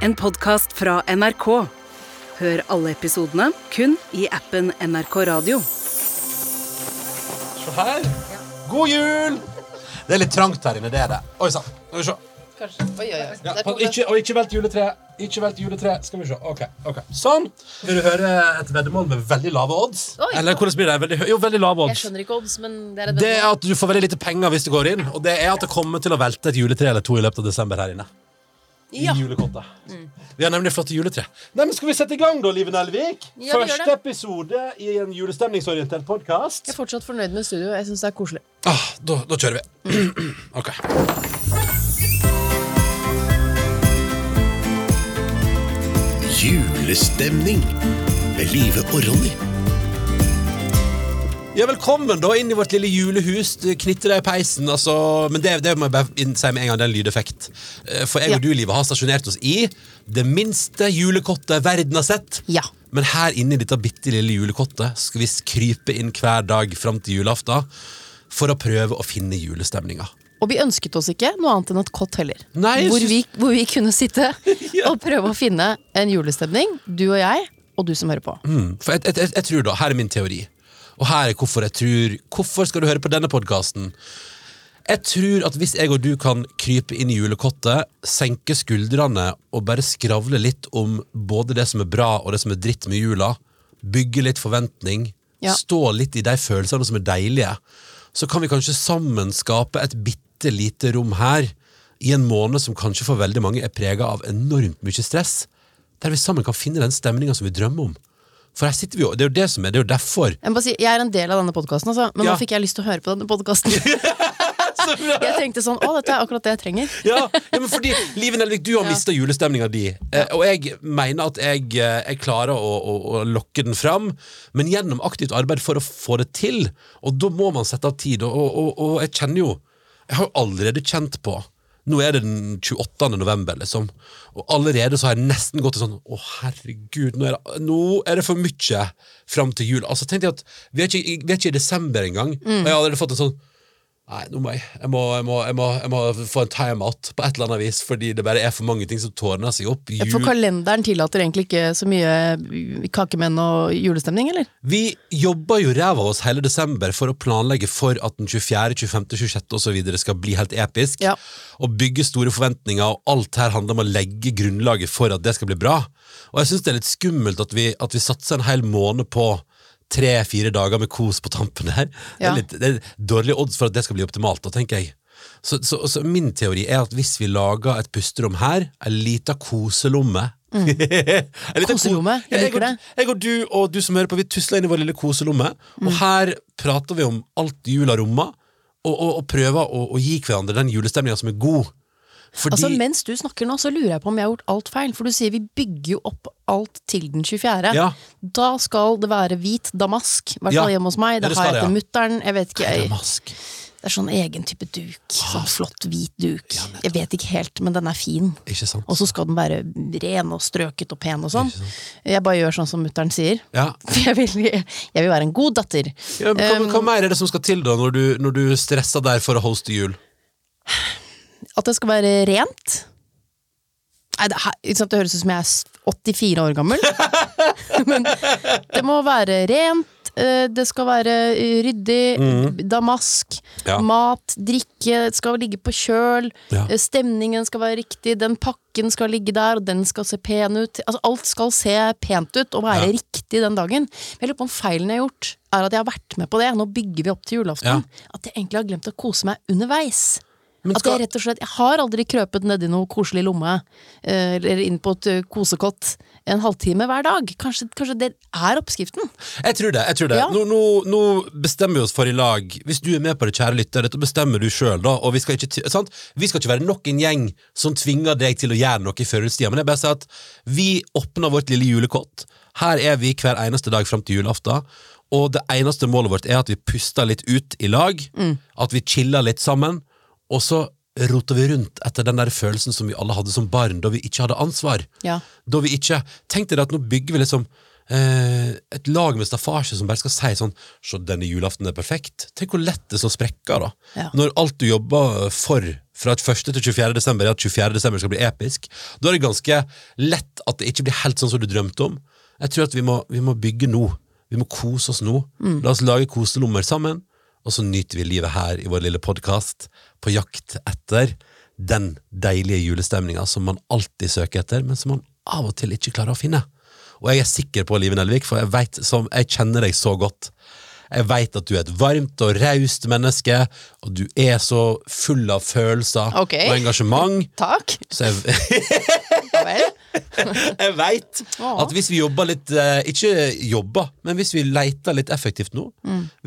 En podkast fra NRK. Hør alle episodene kun i appen NRK Radio. Se her. God jul! Det er litt trangt her inne, det er det. Oi sann. Skal vi se. Kanskje. Oi, oi, oi. Ja, Der kom pass, det. ikke, og ikke velt juletre. Ikke velt juletre. Skal vi se. Ok, ok. Sånn. Vil du høre et veddemål med veldig lave odds? Oi. Eller hvordan blir det? Veldig, hø- jo, veldig lave Jeg odds. skjønner ikke odds, men det er et Det er at du får veldig lite penger hvis du går inn, og det er at det kommer til å velte et juletre eller to i løpet av desember her inne. I Ja. julekottet. Vi har nemlig flotte juletre. Nei, men Skal vi sette i gang, da, Live Nelvik? Ja, Første episode i en julestemningsorientert podkast. Jeg er fortsatt fornøyd med studio. Jeg syns det er koselig. Ah, da, da kjører vi. ok. Julestemning med Live og Ronny. Ja, Velkommen da inn i vårt lille julehus. Du Knitter deg i peisen. Altså, men det, det må jeg bare si med en gang, det er en lydeffekt. Eh, For jeg og du, Livet, har stasjonert oss i det minste julekottet verden har sett. Ja. Men her inne i dette bitte lille julekottet skal vi krype inn hver dag fram til julaften for å prøve å finne julestemninga. Og vi ønsket oss ikke noe annet enn et kott heller. Nei, hvor, vi, hvor vi kunne sitte Ja. og prøve å finne en julestemning. Du og jeg, og du som hører på. Mm, For jeg, jeg, jeg, jeg tror da, Her er min teori. Og her er hvorfor jeg tror Hvorfor skal du høre på denne podkasten? Jeg tror at hvis jeg og du kan krype inn i julekottet, senke skuldrene og bare skravle litt om både det som er bra og det som er dritt med jula, bygge litt forventning, Ja. stå litt i de følelsene som er deilige, så kan vi kanskje sammen skape et bitte lite rom her i en måned som kanskje for veldig mange er prega av enormt mye stress, der vi sammen kan finne den stemninga som vi drømmer om. For her sitter vi jo, Det er jo det som er, det er jo derfor. Jeg, må bare si, jeg er en del av denne podkasten, altså, men Ja. nå fikk jeg lyst til å høre på denne podkasten. jeg tenkte sånn Å, dette er akkurat det jeg trenger. Ja, ja men fordi Live Nelvik, du har Ja. mista julestemninga di. Eh, og jeg mener at jeg, eh, jeg klarer å, å, å lokke den fram, men gjennom aktivt arbeid for å få det til. Og da må man sette av tid. Og, og, og, og jeg kjenner jo Jeg har jo allerede kjent på Nå er det den 28. november, liksom. Og allerede så har jeg nesten gått til sånn Å, herregud, nå er det, nå er det for mye fram til jul. Altså, tenkte jeg at Vi er ikke, vi er ikke i desember engang, og jeg har allerede fått en sånn Nei, nå må jeg, jeg, må, jeg, må, jeg, må, jeg må få en timeout på et eller annet vis, fordi det bare er for mange ting som tårner seg opp. For kalenderen tillater egentlig ikke så mye kakemenn og julestemning, eller? vi jobber jo ræva av oss hele desember for å planlegge for at den 24., 25., 26. og så videre skal bli helt episk. Ja. Og bygge store forventninger, og alt her handler om å legge grunnlaget for at det skal bli bra. Og jeg syns det er litt skummelt at vi, at vi satser en hel måned på tre-fire dager med kos på tampen her. Det, er litt, det er dårlige odds for at det skal bli optimalt, da, tenker jeg. Så, så, så min teori er at hvis vi lager et pusterom her, ei lita koselomme Mm. liten Koselomme, jeg liker det. jeg og du og du som hører på, vi tusler inn i vår lille koselomme, Mm. og her prater vi om alt jula rommer, og, og, og prøver å, å gi hverandre den julestemninga som er god. Fordi Altså Mens du snakker nå, så lurer jeg på om jeg har gjort alt feil. For du sier vi bygger jo opp alt til den 24. Ja. Da skal det være hvit damask. I hvert Ja. hjemme hos meg. Det har jeg til ja. mutter'n. Jeg vet ikke Damask. Det er sånn egen type duk. Sånn flott hvit duk. Jeg vet ikke helt, men den er fin. Og så skal den være ren og strøket og pen og sånn. Jeg bare gjør sånn som mutter'n sier. Ja. Jeg vil, jeg vil være en god datter. Ja, men hva, Um, hva mer er det som skal til da, når du, når du stresser der for å hoste jul? At det skal være rent. Nei, det, her- ikke sant, det høres ut som jeg er 84 år gammel. Men det må være rent, eh, det skal være ryddig, ryddig, damask, Mm. Ja. mat, drikke, det skal ligge på kjøl, Ja. eh, stemningen skal være riktig, den pakken skal ligge der, og den skal se pen ut. Altså, alt skal se pent ut og være Ja. riktig den dagen. Men jeg lurer på om feilen jeg har gjort, er at jeg har vært med på det. Nå bygger vi opp til julaften. At jeg egentlig har glemt å kose meg underveis. Men At jeg rett og slett Jeg har aldri krøpet nedi noe koselig lomme, eh, eller inn på et eh, kosekott, en halvtime hver dag. Kanskje, kanskje det er oppskriften? Jeg tror det. jeg tror det Ja. nå, nå, nå bestemmer vi oss for i lag. Hvis du er med på det, kjære lytter, dette bestemmer du sjøl, da. Og vi skal, ikke, sant? vi skal ikke være nok en gjeng som tvinger deg til å gjøre noe i førjulstida. Men jeg bare sier at vi åpner vårt lille julekott. Her er vi hver eneste dag fram til julaften. Og det eneste målet vårt er at vi puster litt ut i lag. At vi chiller litt sammen. Og så roter vi rundt etter den der følelsen som vi alle hadde som barn, da vi ikke hadde ansvar. Ja. Da vi ikke Tenk dere at nå bygger vi liksom eh, et lag med staffasje som bare skal si sånn Se, denne julaften er perfekt. Tenk hvor lett det så sprekker, da. Ja. Når alt du jobber for fra 1. til 24. desember er at 24. desember skal bli episk, da er det ganske lett at det ikke blir helt sånn som du drømte om. Jeg tror at vi må, vi må bygge nå. Vi må kose oss nå. La oss lage koselommer sammen, og så nyter vi livet her i vår lille podkast, på jakt etter den deilige julestemninga som man alltid søker etter, men som man av og til ikke klarer å finne. Og jeg er sikker på, Live Nelvik, for jeg, vet, som, jeg kjenner deg så godt. Jeg veit at du er et varmt og raust menneske, og du er så full av følelser okay. og engasjement. Takk. Jeg, Ja vel. jeg veit at hvis vi jobber litt eh, Ikke jobber, men hvis vi leter litt effektivt nå,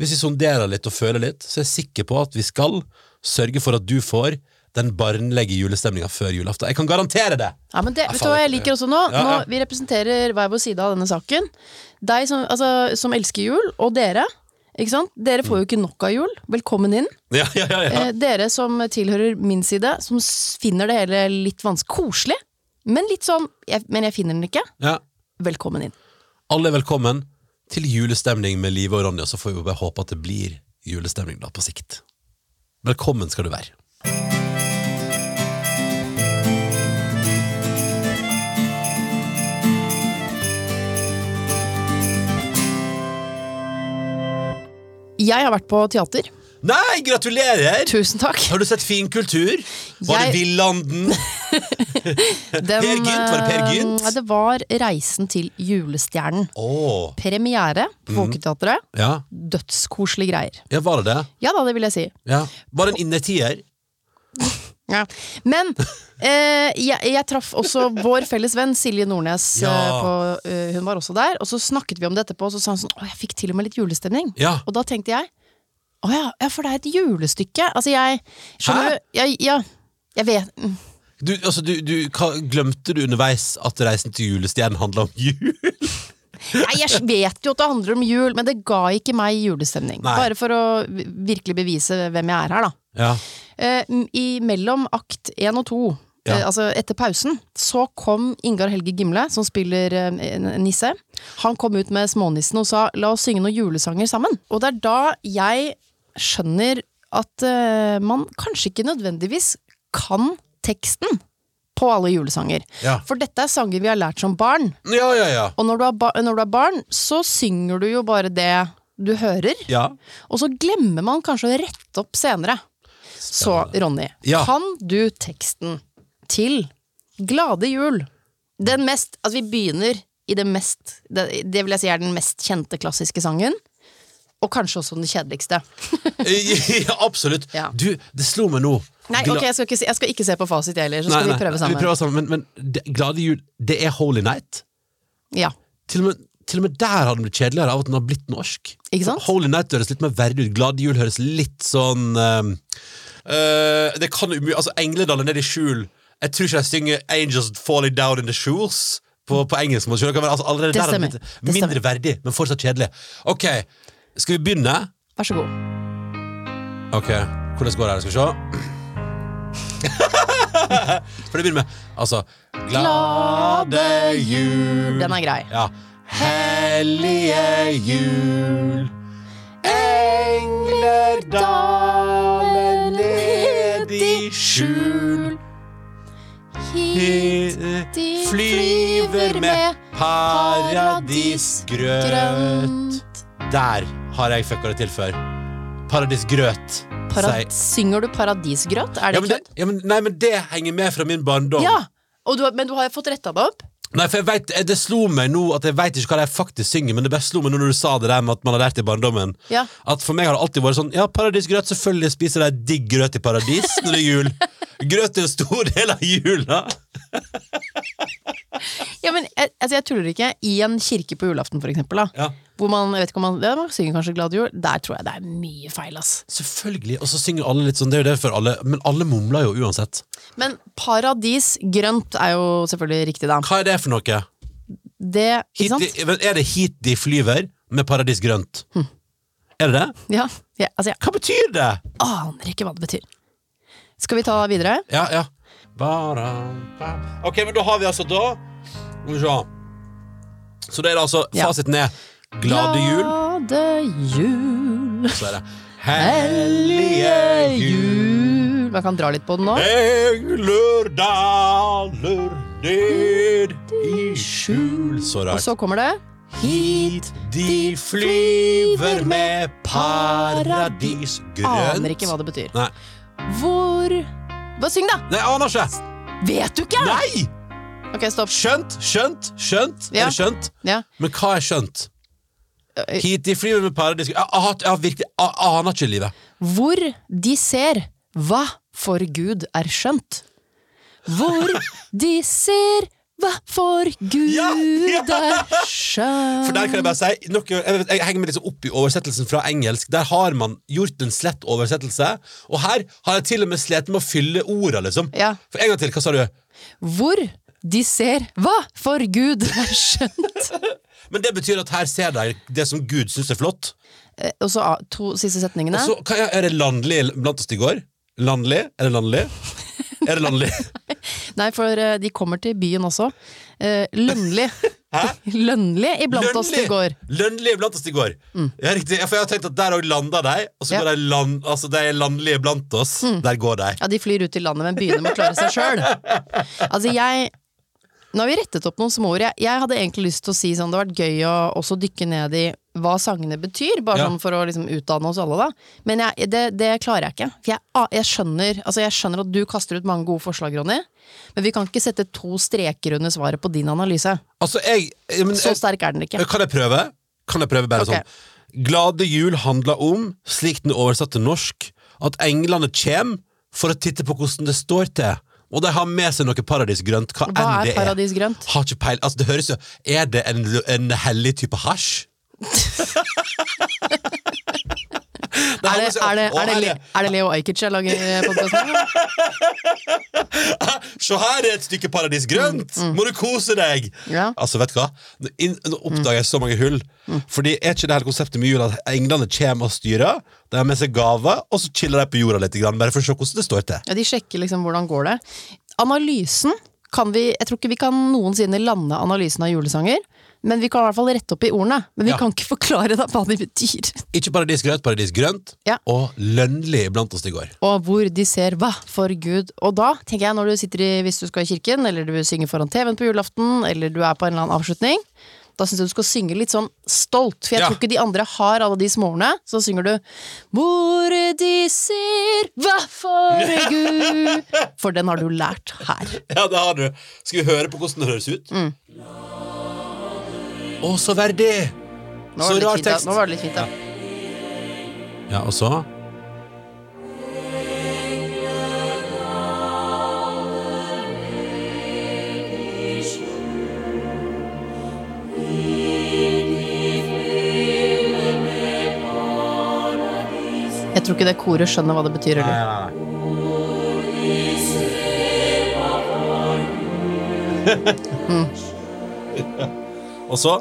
hvis vi sonderer litt og føler litt, så er jeg sikker på at vi skal sørge for at du får den barnlige julestemninga før julaften. Jeg kan garantere det! Ja, men det, Ja, vet du hva jeg liker også nå? Ja, nå vi representerer hver vår side av denne saken. Deg som, altså, som elsker jul, og dere. Dere får jo ikke nok av jul. Velkommen inn. Ja, ja, ja, ja. Eh, dere som tilhører min side, som finner det hele litt vanskelig Koselig, men litt sånn jeg, Men jeg finner den ikke. ja. Velkommen inn. Alle er velkommen til julestemning med Live og Ronja, så får vi bare håpe at det blir julestemning da på sikt. Velkommen skal du være. Jeg har vært på teater. Nei, gratulerer! Tusen takk. Har du sett fin kultur? Var det Jeg- Villanden? Den, Per Gynt, var det Per Gynt? Nei, Det var Reisen til julestjernen. Oh. Premiere på Folketeatret. Folketeatret. ja. Dødskoselige greier. ja, var det det? Ja da, det vil jeg si. Ja. Var det en innertier? Ja. Men eh, jeg, jeg traff også vår felles venn Silje Nordnes. Ja. eh, på, uh, hun var også der. Og så snakket vi om det etterpå, og så sa hun sånn Å, jeg fikk til og med litt julestemning. Ja. Og da tenkte jeg Å ja, ja, for det er et julestykke. Altså, jeg Skjønner du? Jeg, ja, jeg vet. Du, altså, du, du, glemte du underveis at Reisen til julestjernen handla om jul? Nei, jeg vet jo at det handler om jul, men det ga ikke meg julestemning. Nei. Bare for å virkelig bevise hvem jeg er her, da. Ja. Uh, I mellom akt én og to, Ja. eh, altså etter pausen, så kom Ingar Helge Gimle, som spiller eh, nisse. Han kom ut med Smånissen og sa 'la oss synge noen julesanger sammen'. Og det er da jeg skjønner at uh, man kanskje ikke nødvendigvis kan teksten på alle julesanger. Ja. For dette er sanger vi har lært som barn. ja, ja, ja. Og når du, er når du er barn, så synger du jo bare det du hører. ja. Og så glemmer man kanskje å rette opp senere. Så Ronny, kan du teksten til Glade jul? Den mest Altså, vi begynner i det mest Det, det vil jeg si er den mest kjente klassiske sangen. Og kanskje også den kjedeligste. ja absolutt. Ja. Du, det slo meg nå. Nei, ok, jeg skal ikke, jeg skal ikke se på fasit, jeg heller. Så skal nei, vi prøve sammen. Vi prøver sammen men, men Glade jul, det er Holy Night. Ja, Til og, med, til og med der har den blitt kjedeligere av at den har blitt norsk. Holy Night høres litt mer verdig ut. Glade jul høres litt sånn uh, uh, Det kan umulig Altså, Engledalen nede i skjul Jeg tror ikke de synger 'Angels Falling Down in the Shoes' på, på engelsk. Altså, allerede Det der er Det blitt mindre verdig, men fortsatt kjedelig. Ok, skal vi begynne? vær så god. Ok, hvordan går det her? Skal vi se. For det begynner med Altså Glade jul Den er grei. Ja. Hellige jul. Engler daler ned i skjul. Hit de Flyver med paradisgrøt. Der har jeg fucka det til før. Paradisgrøt. Para sier- synger du paradisgrøt? Er det ja, kødd? ja, nei, men det henger med fra min barndom. Ja! Du, men du har fått retta det opp? Nei, for jeg vet, Det slo meg nå at jeg vet ikke hva de faktisk synger, men det bare slo meg nå når du sa det der med at man har lært i barndommen. Ja. At For meg har det alltid vært sånn Ja, paradisgrøt, selvfølgelig spiser de digg grøt i paradis når det er jul. Grøt er en stor del av jula. Ja, men jeg, altså, jeg tuller ikke. I en kirke på julaften, for eksempel, da, Ja, hvor man, jeg vet ikke om man, ja, man synger kanskje Glad jul, der tror jeg det er mye feil, ass. Selvfølgelig. Og så synger alle litt sånn, det er jo det for alle, men alle mumler jo uansett. Men paradis grønt er jo selvfølgelig riktig, da. Hva er det for noe? Det, ikke sant? de, er det hit de flyver med paradisgrønt? Er det det? Ja, ja, altså, ja. Hva betyr det? aner ikke hva det betyr. Skal vi ta videre? Ja, ja. Ok, men da har vi altså da Skal vi se. Så det er altså Fasiten er Glade jul. Glade jul. Så er det Hellige jul. Man kan dra litt på den nå. Engler daler ned i skjul Så Og rart. så kommer det Hit de flyver med paradis grønt. Aner ikke hva det betyr. Nei, Hvor Hva Syng, da! Nei aner ikke. Vet du ikke? Nei! Ok, stopp. Skjønt, skjønt, skjønt. Ja. Er skjønt? Ja. Men hva er skjønt? Eh, Hit de flyver med paradis Jeg, jeg, jeg, virkelig, jeg aner ikke livet. Hvor de ser hva for Gud er skjønt. Hvor de ser hva for Gud Ja, ja. er skjønt. For der kan jeg bare si noe, jeg, jeg henger meg liksom opp i oversettelsen fra engelsk. Der har man gjort en slett oversettelse. Og her har jeg til og med slitt med å fylle orda, liksom. Ja. For en gang til, hva sa du? Hvor de ser hva for Gud er skjønt. Men det betyr at her ser de det som Gud syns er flott. Eh, Og så ah, to siste setningene. Og så, hva er, er det landlig blant oss i går? Landlig? Er det landlig? Er det landlig? Nei, for eh, de kommer til byen også. Eh, Lønnlig. Hæ? Iblant oss i går. Lønnlig iblant oss i går. Ja, riktig. For jeg har tenkt at der òg landa de, og så Ja. går de land, altså de er landlige blant oss. Der går de. Ja, de flyr ut i landet, men byene må klare seg sjøl. Altså, jeg Nå har vi rettet opp noen små ord. Jeg, jeg hadde egentlig lyst til å si sånn Det har vært gøy å også dykke ned i hva sangene betyr, bare Ja. sånn for å liksom utdanne oss alle, da. Men jeg, det, det klarer jeg ikke. For jeg, jeg, skjønner, altså jeg skjønner at du kaster ut mange gode forslag, Ronny, men vi kan ikke sette to streker under svaret på din analyse. Altså, jeg, men, Så sterk er den ikke. Kan jeg prøve? Kan jeg prøve bare okay. sånn? Glade jul handler om, slik den er oversatt til norsk, at englene kjem for å titte på hvordan det står til. Og de har med seg noe paradisgrønt, hva, Hva er det paradisgrønt? er. Har ikke peil. Altså, det høres jo Er det en, en hellig type hasj? Er det, er, det, er, det, er det Leo Ajkic jeg lager podkast med? Se her er et stykke paradis grønt! Må du kose deg! Mm, Ja. Altså, vet du hva? Nå oppdager jeg så mange hull. Mm. Fordi er ikke det hele konseptet med jul at englene kommer og styrer? De har med seg gaver, og så chiller de på jorda litt, bare for å se hvordan det står til. Ja, De sjekker liksom hvordan går det. Analysen kan vi Jeg tror ikke vi kan noensinne lande analysen av julesanger. Men vi kan i hvert fall rette opp i ordene. Men vi Ja. kan ikke forklare da hva de betyr. Ikke paradis grønt, paradis grønt. Ja. Og lønnlig blant oss i går. Og hvor de ser hva for Gud. Og da tenker jeg når du sitter i Hvis du skal i kirken, eller du synger foran TV-en på julaften, eller du er på en eller annen avslutning, da syns jeg du skal synge litt sånn stolt. For jeg Ja. tror ikke de andre har alle de småordene. Så synger du Hvor de ser hva for Gud For den har du lært her. Ja, det har du. Skal vi høre på hvordan det høres ut? Mm. Å, så verdig! Nå Så var det rar litt fint, da. tekst. Nå var det litt fint, da. Ja, og så Jeg tror ikke det koret skjønner hva det betyr. Eller? Og så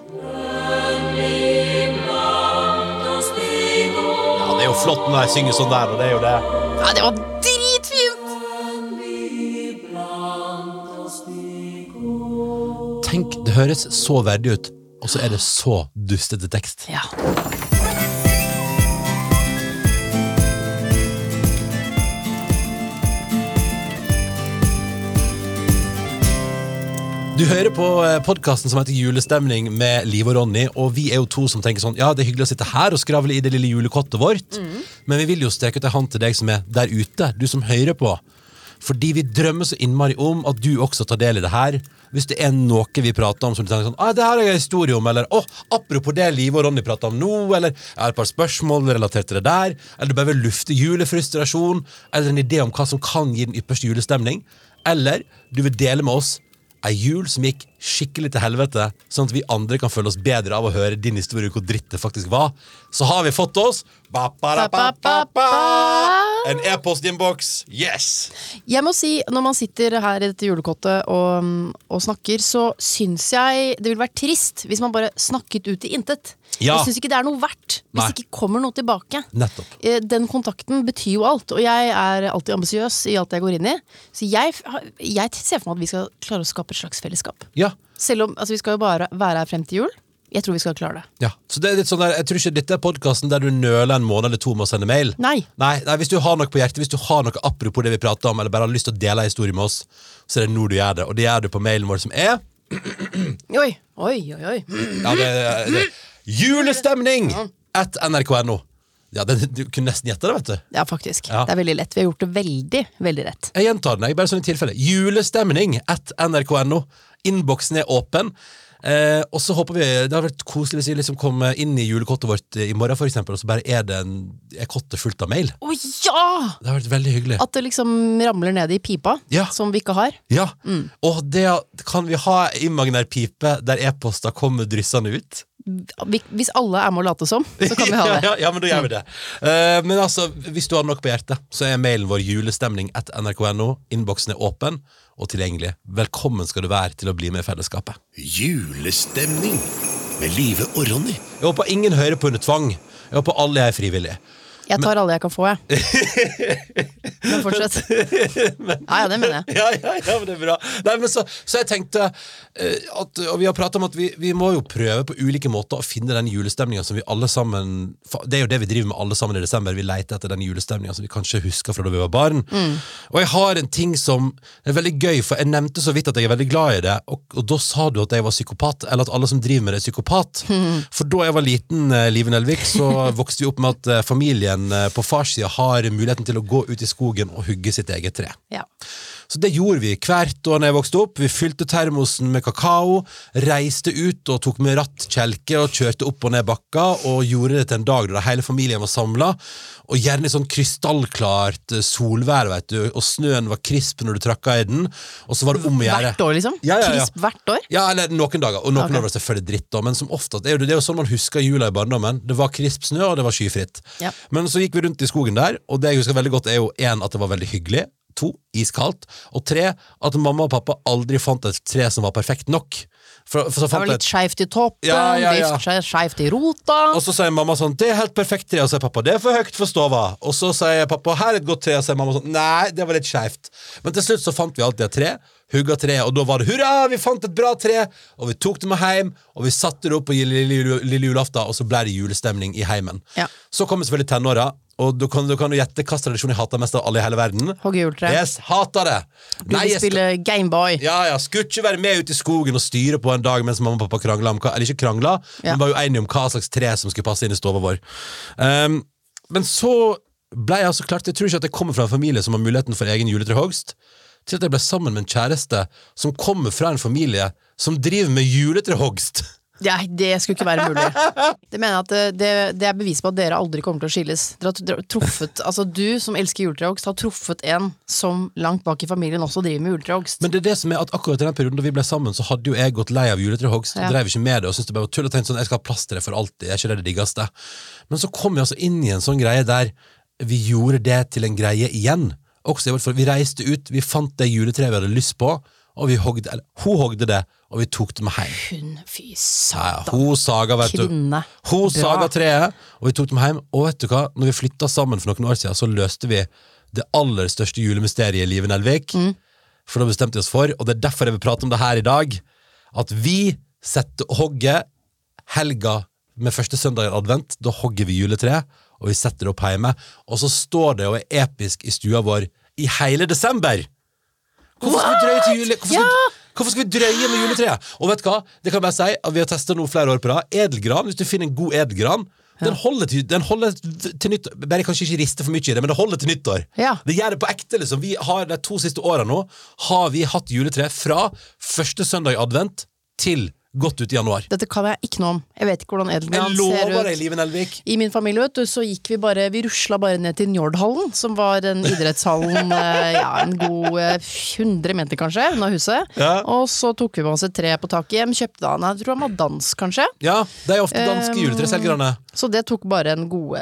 Ja, det er jo flott når de synger sånn der, og det er jo det. Ja, det var dritfint! Tenk, det høres så verdig ut, og så er det så dustete tekst. Ja. Du hører på podkasten som heter Julestemning med Liv og Ronny, og vi er jo to som tenker sånn Ja, det er hyggelig å sitte her og skravle i det lille julekottet vårt, men vi vil jo streke ut ei hånd til deg som er der ute, du som hører på. Fordi vi drømmer så innmari om at du også tar del i det her. Hvis det er noe vi prater om som du tenker sånn ah, 'Det her har jeg historie om', eller oh, apropos det Liv og Ronny prater om nå', eller 'Jeg har et par spørsmål relatert til det der', eller du bare vil lufte julefrustrasjon, eller en idé om hva som kan gi den ypperste julestemning, eller du vil dele med oss ei jul som gikk skikkelig til helvete, sånn at vi andre kan føle oss bedre av å høre din historie hvor dritt det faktisk var, så har vi fått oss ba, ba, da, ba, ba, ba, en e-postinnboks. Yes! Jeg må si, når man sitter her i dette julekottet og, og snakker, så syns jeg det ville vært trist hvis man bare snakket ut i intet. Ja. Jeg syns ikke det er noe verdt hvis Nei. det ikke kommer noe tilbake. Nettopp. Eh, Den kontakten betyr jo alt, og jeg er alltid ambisiøs i alt jeg går inn i. Så jeg, jeg ser for meg at vi skal klare å skape et slags fellesskap. Ja. Selv om altså, vi skal jo bare være her frem til jul. Jeg tror vi skal klare det. Ja, så det er litt sånn der, Jeg tror ikke dette er podkasten der du nøler en måned eller to med å sende mail. Nei. Nei, nei, Hvis du har noe på hjertet, hvis du har noe apropos det vi prater om, eller bare har lyst til å dele en historie med oss, så er det nå du gjør det. Og det gjør du på mailen vår, som er Oi, oi, oi. oi. ja, det, det, Julestemning! At nrk.no. Ja, det, Du kunne nesten gjette det, vet du. Ja, faktisk. Ja. Det er veldig lett. Vi har gjort det veldig, veldig rett. Jeg gjentar den, jeg, bare sånn i tilfelle. Julestemning at nrk.no. Innboksen er åpen. Eh, og så håper vi Det har vært koselig hvis vi liksom kommer inn i julekottet vårt i morgen, for eksempel, og så bare er det en er kottet fullt av mail. Å ja! Det har vært veldig hyggelig. At det liksom ramler ned i pipa, Ja. som vi ikke har. Ja, Og det kan vi ha imaginær pipe der e-poster kommer dryssende ut? Vi- Hvis alle er med å late som, så kan vi ha det. ja, ja, men da gjør vi det. Uh, men altså, hvis du har noe på hjertet, så er mailen vår julestemning at nrk.no. Innboksen er åpen og tilgjengelig. Velkommen skal du være til å bli med i fellesskapet. Julestemning med Live og Ronny. Jeg håper ingen hører på under tvang. Jeg håper alle er frivillige. Jeg tar alle jeg kan få, jeg. Men fortsett. Ja, ja, det mener jeg. Ja, ja, ja, men det er bra. Nei, men så, så jeg tenkte eh, at, Og vi har pratet om at vi, vi må jo prøve på ulike måter å finne den julestemninga som vi alle sammen Det er jo det vi driver med alle sammen i desember. Vi leter etter den julestemninga som vi kanskje husker fra da vi var barn. Og jeg har en ting som er veldig gøy, for jeg nevnte så vidt at jeg er veldig glad i det, og, og da sa du at jeg var psykopat, eller at alle som driver med det, er psykopat. For da jeg var liten, eh, Live Nelvik, så vokste vi opp med at eh, familien eh, på farssida har muligheten til å gå ut i skogen og hugge sitt eget tre. Ja. Så det gjorde vi hvert år da jeg vokste opp. Vi fylte termosen med kakao, reiste ut og tok med rattkjelke og kjørte opp og ned bakka, og gjorde det til en dag da hele familien var samla. Og gjerne i sånn krystallklart eh, solvær, vet du, og snøen var krisp når du trakka i den. Og så var det om å gjøre. Hvert år, liksom? Ja, ja, ja. Krisp hvert år? Ja, eller noen dager. Og noen okay. år var det selvfølgelig dritt, da. Men som oftest, det er jo, det er jo sånn man husker jula i barndommen. Det var krisp snø, og det var skyfritt. Ja. Men så gikk vi rundt i skogen der, og det jeg husker veldig godt, er jo én, at det var veldig hyggelig. To, iskaldt. Og tre, at mamma og pappa aldri fant et tre som var perfekt nok. For, for så Det var litt skeivt i toppen, Ja, ja, ja. skeivt i rota. og så sier mamma sånn 'Det er helt perfekt tre', og så sier pappa 'Det er for høyt for stova'. Og så sier pappa 'Her er et godt tre', og så sier mamma sånn 'Nei, det var litt skeivt'. Men til slutt så fant vi alltid et tre, hugga treet, og da var det 'Hurra, vi fant et bra tre', og vi tok det med hjem, og vi satte det opp på lille, lille, lille julaften, og så ble det julestemning i heimen. Ja. Så kommer selvfølgelig tenåra, og du kan, du kan jo gjette hvilken tradisjon jeg hater mest av alle i hele verden. Hogge juletre. Yes, hater det! Du vil jeg skal- spille Gameboy. ja, ja, Skulle ikke være med ut i skogen og styre på en dag mens mamma og pappa krangla om hva Eller ikke krangla, Ja. men var jo enige om hva slags tre som skulle passe inn i stova vår. Um, men så ble jeg altså klart Jeg tror ikke at jeg kommer fra en familie som har muligheten for egen juletrehogst, til at jeg ble sammen med en kjæreste som kommer fra en familie som driver med juletrehogst. Nei, det skulle ikke være mulig. Det mener jeg at det, det, det er bevis på at dere aldri kommer til å skilles. Dere har dere har truffet, altså Du som elsker juletrehogst, har truffet en som langt bak i familien også driver med juletrehogst. Men det er det som er at akkurat i den perioden da vi ble sammen, så hadde jo jeg gått lei av juletrehogst. Ja. Og drev ikke med det og syntes det bare var tull og tenkte sånn, jeg skal ha plass til det for alltid. Er ikke det det diggeste? Men så kom vi altså inn i en sånn greie der vi gjorde det til en greie igjen. Også Vi reiste ut, vi fant det juletreet vi hadde lyst på, og vi hogde, eller hun hogde det, og vi tok dem hjem. Hun, fy satan. ja, hun saga, vet du. Hun Bra. saga treet, og vi tok dem hjem. Og vet du hva, når vi flytta sammen for noen år siden, så løste vi det aller største julemysteriet i livet Nelvik. Mm. For da bestemte vi oss for, og det er derfor jeg vil prate om det her i dag, at vi setter hogget helga med første søndag i advent. Da hogger vi juletreet, og vi setter det opp hjemme. Og så står det og er episk i stua vår i hele desember! Hvorfor skal vi drøye til jul? Hvorfor skal, vi, hvorfor skal vi drøye med juletreet? Og vet du hva? Det kan jeg bare si at Vi har testa noe flere år på rad. Edelgran, hvis du finner en god edelgran den holder, til, den holder til nyttår. Bare kanskje ikke riste for mye i det, men det holder til nyttår. Ja. Det gjør det på ekte. liksom Vi har De to siste åra nå har vi hatt juletre fra første søndag i advent til godt ut i januar. Dette kan jeg ikke noe om. Jeg vet ikke hvordan edelgran ser lover deg, ut. Live I min familie vet du, så gikk vi bare Vi rusla bare ned til Njordhallen, som var en idrettshallen eh, ja, en god eh, 100 meter kanskje unna huset. Ja. Og så tok vi med oss et tre på taket hjem. Kjøpte han Jeg tror han var dansk, kanskje. Ja, det er ofte danske Um, juletreselgerne. Så det tok bare en gode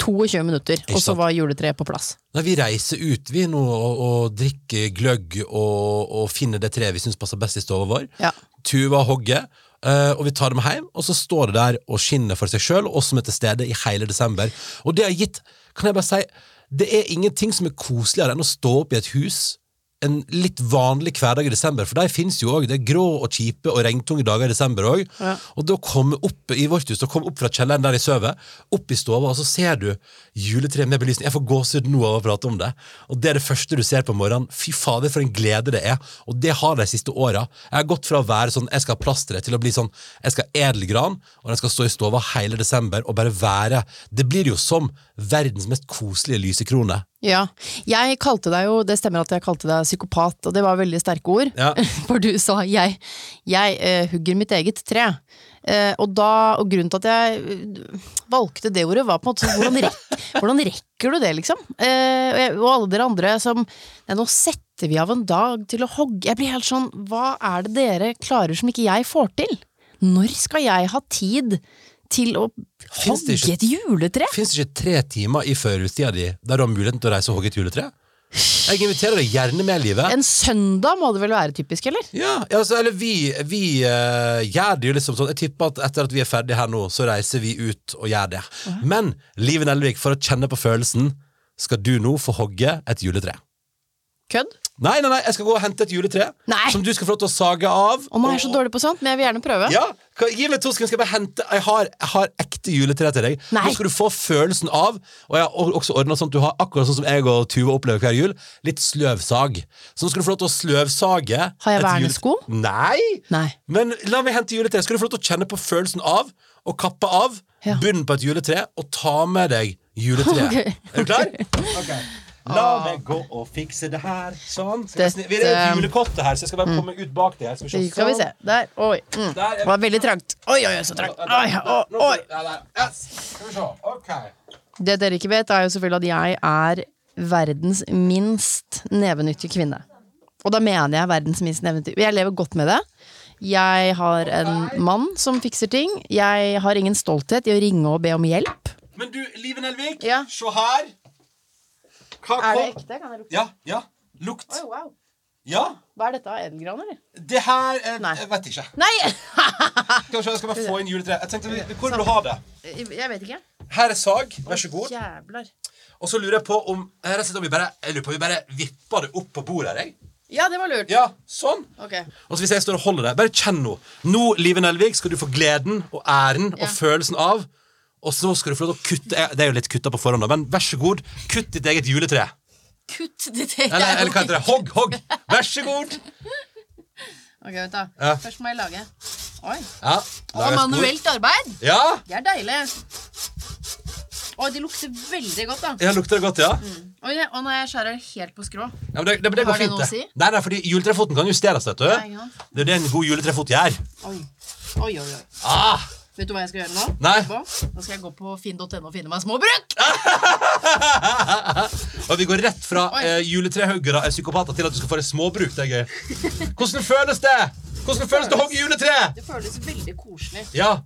22 minutter, og så var juletreet på plass. Nei, vi reiser ut vi nå og, og drikker gløgg og, og finner det treet vi syns passer best i stua vår. Ja. Tuva hogger, eh, og vi tar dem hjem, og så står det der og skinner for seg sjøl, og oss som er til stede i hele desember. Og det har gitt, kan jeg bare si, det er ingenting som er koseligere enn å stå opp i et hus en litt vanlig hverdag i desember, for de finnes jo òg. Det er grå og kjipe og regntunge dager i desember òg. Ja. Og da komme opp i vårt hus, da komme opp fra kjelleren der jeg sover, opp i stua, og så ser du juletreet med belysning. Jeg får gåsehud nå av å prate om det. Og det er det første du ser på morgenen. Fy fader, for en glede det er. Og det har de siste åra. Jeg har gått fra å være sånn jeg skal ha plass til å bli sånn jeg skal ha edelgran, og den skal stå i stua hele desember og bare være Det blir jo som verdens mest koselige lysekrone. Ja. Jeg kalte deg jo, det stemmer at jeg kalte deg psykopat, og det var veldig sterke ord. Ja. For du sa jeg, jeg uh, hugger mitt eget tre. Uh, og, da, og grunnen til at jeg eh, valgte det ordet, var på en måte hvordan, rek, hvordan rekker du det, liksom? Uh, og jeg- og alle dere andre som Nei, nå setter vi av en dag til å hogge Jeg blir helt sånn Hva er det dere klarer som ikke jeg får til? Når skal jeg ha tid til å hogge ikke- et juletre? Fins det ikke tre timer i førjulstida di der du har muligheten til å reise og hogge et juletre? Jeg inviterer deg gjerne med, livet. En søndag må det vel være typisk, eller? Ja, ja, altså, eller vi, vi uh, gjør det jo liksom sånn Jeg tipper at etter at vi er ferdige her nå, så reiser vi ut og gjør det. Men Live Nelvik, for å kjenne på følelsen, skal du nå få hogge et juletre. Kødd? Nei, nei, nei, jeg skal gå og hente et juletre Nei. som du skal få lov til å sage av. Og nå er jeg så dårlig på sånt, men jeg vil gjerne prøve. Ja, kan- Gi meg to sekunder, skal jeg bare hente Jeg har, jeg har ekte juletre til deg. Nei. Nå skal du få følelsen av Og jeg har også ordnet sånn at du har akkurat sånn som jeg og Tuva opplever hver jul, litt sløvsag. Så nå skal du få lov til å sløvsage Har jeg et vernesko? Nei! Nei. Men la meg hente juletre. Skal du få lov til å kjenne på følelsen av å kappe av Ja. bunnen på et juletre og ta med deg juletreet. Ok. Er du klar? Ok. La meg gå og fikse det her. Sånn. Skal sni- Vi er et julekottet her, så jeg skal bare komme ut bak det her. Skal vi se. Skal vi se. Sånn. Der. Oi. Mm. Der er- Det var veldig trangt. Oi, oi, oi, så trangt. Oi, oi, oi. Yes. Skal vi se. Ok. Det dere ikke vet, er jo selvfølgelig at jeg er verdens minst nevenyttige kvinne. Og da mener jeg verdens minst nevenyttige. Jeg lever godt med det. Jeg har en mann som fikser ting. Jeg har ingen stolthet i å ringe og be om hjelp. Men du, Liven Elvik, Ja. se her. Hva Er det ekte? Kan jeg lukte? Ja, ja. Lukt. Oi, wow. Ja. Hva er dette? Edelgran, eller? Det her eh, Nei. Jeg vet ikke. Nei! Se, jeg skal bare få inn juletreet. Jeg tenkte, vi- Hvor vil du ha det? Jeg vet ikke. Her er sag. Vær så god. Jævlar. Og så lurer jeg på om jeg rett og slett om vi bare, jeg lurer på om vi bare vipper det opp på bordet her, jeg. Ja, det var lurt. Ja, sånn. Ok. Og så hvis jeg står og holder det, bare kjenn nå. Nå, Live Nelvik, skal du få gleden og æren Ja. og følelsen av. Og så skal du få lov til å kutte Det er jo litt kutta på forhånd, men vær så god, kutt ditt eget juletre. Kutt ditt eget Eller, eller hva heter det? Hogg, hogg! Vær så god! Ok, vent da. Ja. Først må jeg lage. Oi. Ja, Og manuelt arbeid. Ja, Det er deilig. Oi, det lukter veldig godt, da. ja lukter det godt, ja? Oi, det- og når jeg skjærer helt på skrå. ja men det, det, det går fint, å det. si? Nei, nei, fordi juletrefoten kan justeres, vet du. Ja. Det er det en god juletrefot gjør. Oi. Oi, oi, oi. Ah! Vet du hva jeg skal gjøre nå? Nei. Nå skal jeg gå på finn.no og finne meg småbruk! Og vi går rett fra Oi. eh, juletrehoggere er psykopater til at du skal få deg småbruk. Det er gøy. Hvordan føles det? Hvordan føles det å hogge juletre? Det føles veldig koselig. Ja.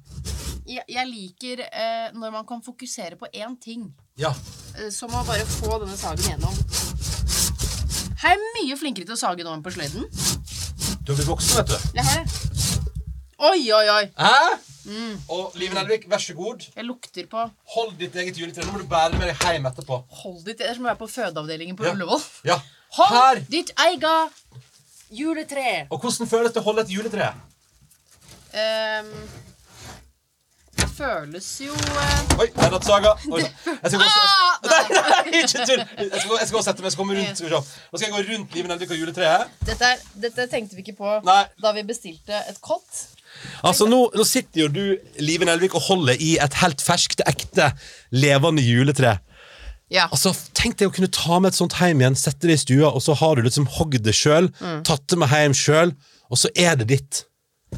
Jeg, jeg liker eh, når man kan fokusere på én ting. Ja. Eh, som å bare få denne sagen gjennom. Her er mye flinkere til å sage nå enn på sløyden. Du har blitt voksen, vet du. Det har det. Oi, oi, oi. Hæ? Mm. Og Live Nelvik, vær så god. Jeg lukter på Hold ditt eget juletre. Nå må du bære det med deg hjem etterpå. Hold ditt Det er som å være på fødeavdelingen på Ja. Ullevål. Ja. Hold Her. ditt eget juletre. Og hvordan føles det å holde et juletre? Um, det føles jo uh... Oi, der datt saga. Oi, jeg skal gå Ah! Nei, nei, ikke tull! Jeg skal, jeg skal sette meg. Jeg skal komme rundt. Skal. Nå skal jeg gå rundt Live Nelvik og juletreet. dette, dette tenkte vi ikke på Nei. da vi bestilte et kott. Altså, nå, nå sitter jo du, Live Nelvik, og holder i et helt ferskt, ekte, levende juletre. Ja. Altså, Tenk deg å kunne ta med et sånt hjem igjen, sette det i stua, og så har du liksom hogd det sjøl, tatt det med hjem sjøl, og så er det ditt.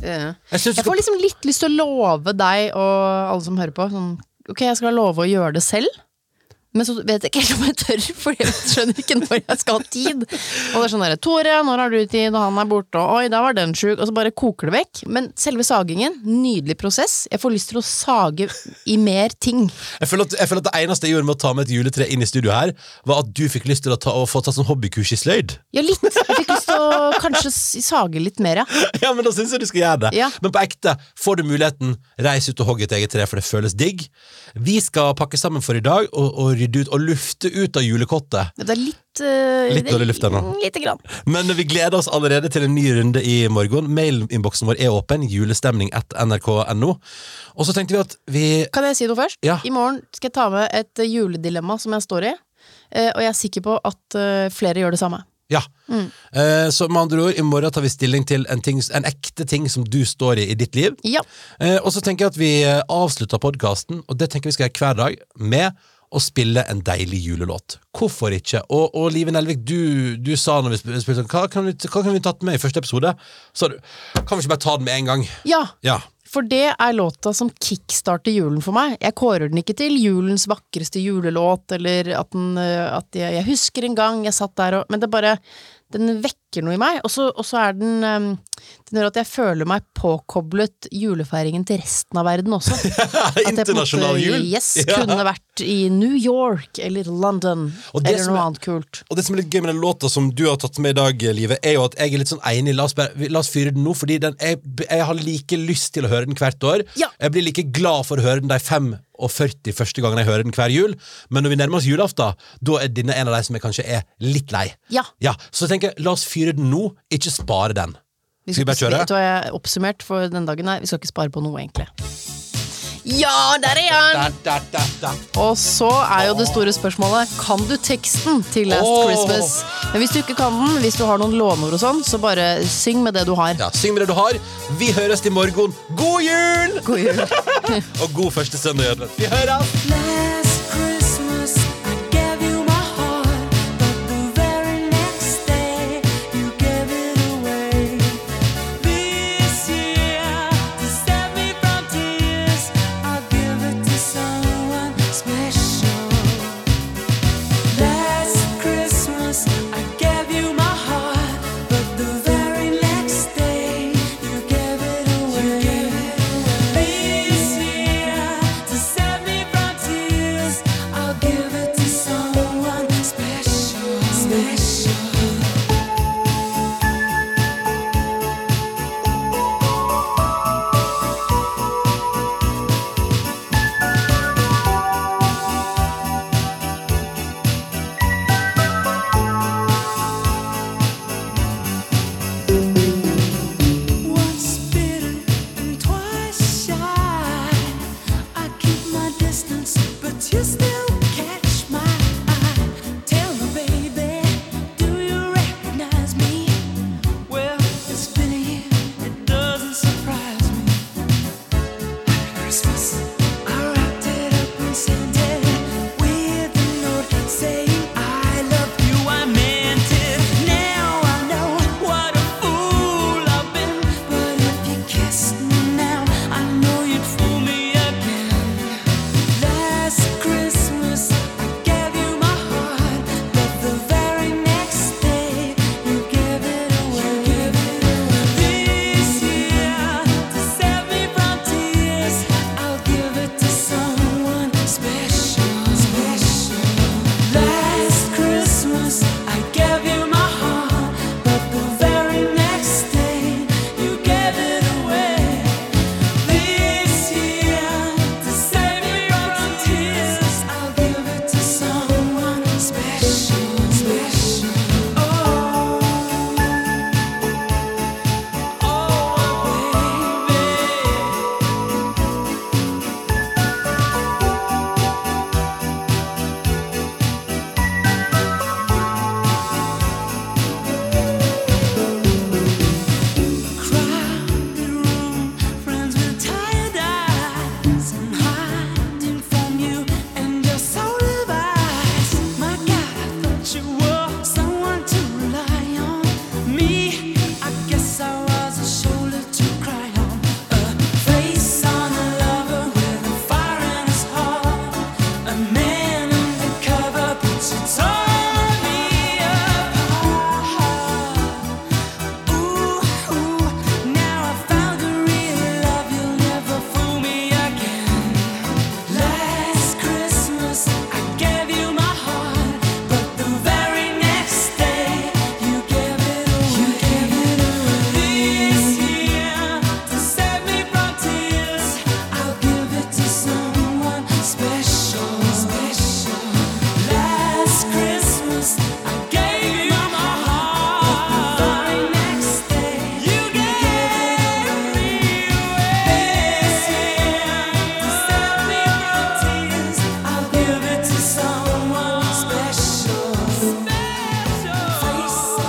Ja. Jeg Jeg får liksom litt lyst til å love deg og alle som hører på sånn, Ok, jeg skal love å gjøre det selv Men så vet jeg ikke helt om jeg tør For jeg skjønner ikke når jeg skal ha tid Og det er sånn der, Tore, når har du tid? Og han er borte, og oi, da var den syk Og så bare koker det vekk Men selve sagingen, nydelig prosess Jeg får lyst til å sage i mer ting Jeg føler, at, jeg føler at det eneste jeg gjorde med å ta med et juletre inn i studio her, var at du fikk lyst til å, ta, å få tatt sånn hobbykurs i sløyd. Ja, litt Jeg fikk lyst til å kanskje sage litt mer, ja Ja, men da syns jeg du skal gjøre det. Ja. Men på ekte, får du muligheten, reis ut og hogg et eget tre, for det føles digg. Vi skal pakke sammen for i dag og, og rydde ut og lufte ut av julekottet. Det er litt uh, Litt dårlig luft ennå. Lite grann. Men vi gleder oss allerede til en ny runde i morgen. Mailinnboksen vår er åpen. Julestemning at nrk.no. Og så tenkte vi at vi Kan jeg si noe først? Ja. I morgen skal jeg ta med et eh, juledilemma som jeg står i, eh, og jeg er sikker på at flere gjør det samme. Ja. Eh, så med andre ord, i morgen tar vi stilling til en, ting, en ekte ting som du står i i ditt liv. Ja. Eh, og så tenker jeg at vi avslutter podkasten, og det tenker vi skal gjøre hver dag, med å spille en deilig julelåt. Hvorfor ikke? Og, og Live Nelvik, du, du sa når vi spilte sånn, hva kan vi, hva kan vi tatt med i første episode? Så du, kan vi ikke bare ta den med en gang? ja. Ja. For det er låta som kickstarter julen for meg. Jeg kårer den ikke til julens vakreste julelåt, eller at den eh, at jeg, jeg husker en gang jeg satt der og Men det bare Den vekker noe i meg, og så er den um, Den gjør at jeg føler meg påkoblet julefeiringen til resten av verden også. Internasjonal jul. Yes, Ja. kunne vært i New York eller London eller noe er- annet kult. Og det som er litt gøy med den låta som du har tatt med i dag, Live, er jo at jeg er litt sånn enig. La oss, la oss fyre den nå, fordi den, jeg, jeg har like lyst til å høre den hvert år. Ja. Jeg blir like glad for å høre den de fem og 40 første gangen jeg hører den hver jul. Men når vi nærmer oss julaften, da er denne en av de som jeg kanskje er litt lei. Ja. Så jeg tenker, la oss fyre den nå, ikke spare den. Vi Skal vi bare kjøre? Jeg oppsummert for den dagen? Nei, vi skal ikke spare på noe, egentlig. Ja, der er han! Da, da, da, da. Og så er jo det store spørsmålet Kan du teksten til Last oh. Christmas? Men hvis du ikke kan den, hvis du har noen låneord og sånn, så bare syng med det du har. Ja, Syng med det du har. Vi høres til morgen. God jul! God jul. Og god første søndag i advent. Vi høres! your heart.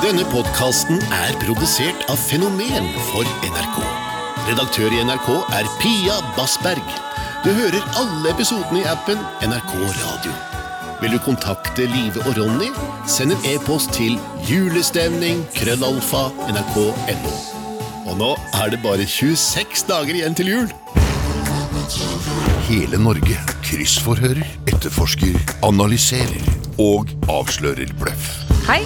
Podkasten er produsert av Fenomen for NRK. Redaktør i NRK er Pia Bassberg. Du hører alle episodene i appen NRK Radio. Vil du kontakte Live og Ronny, send en e-post til julestemning krøllalfa nrk.no. Og nå er det bare 26 dager igjen til jul! Hele Norge kryssforhører, etterforsker, analyserer og avslører bløff. Hei,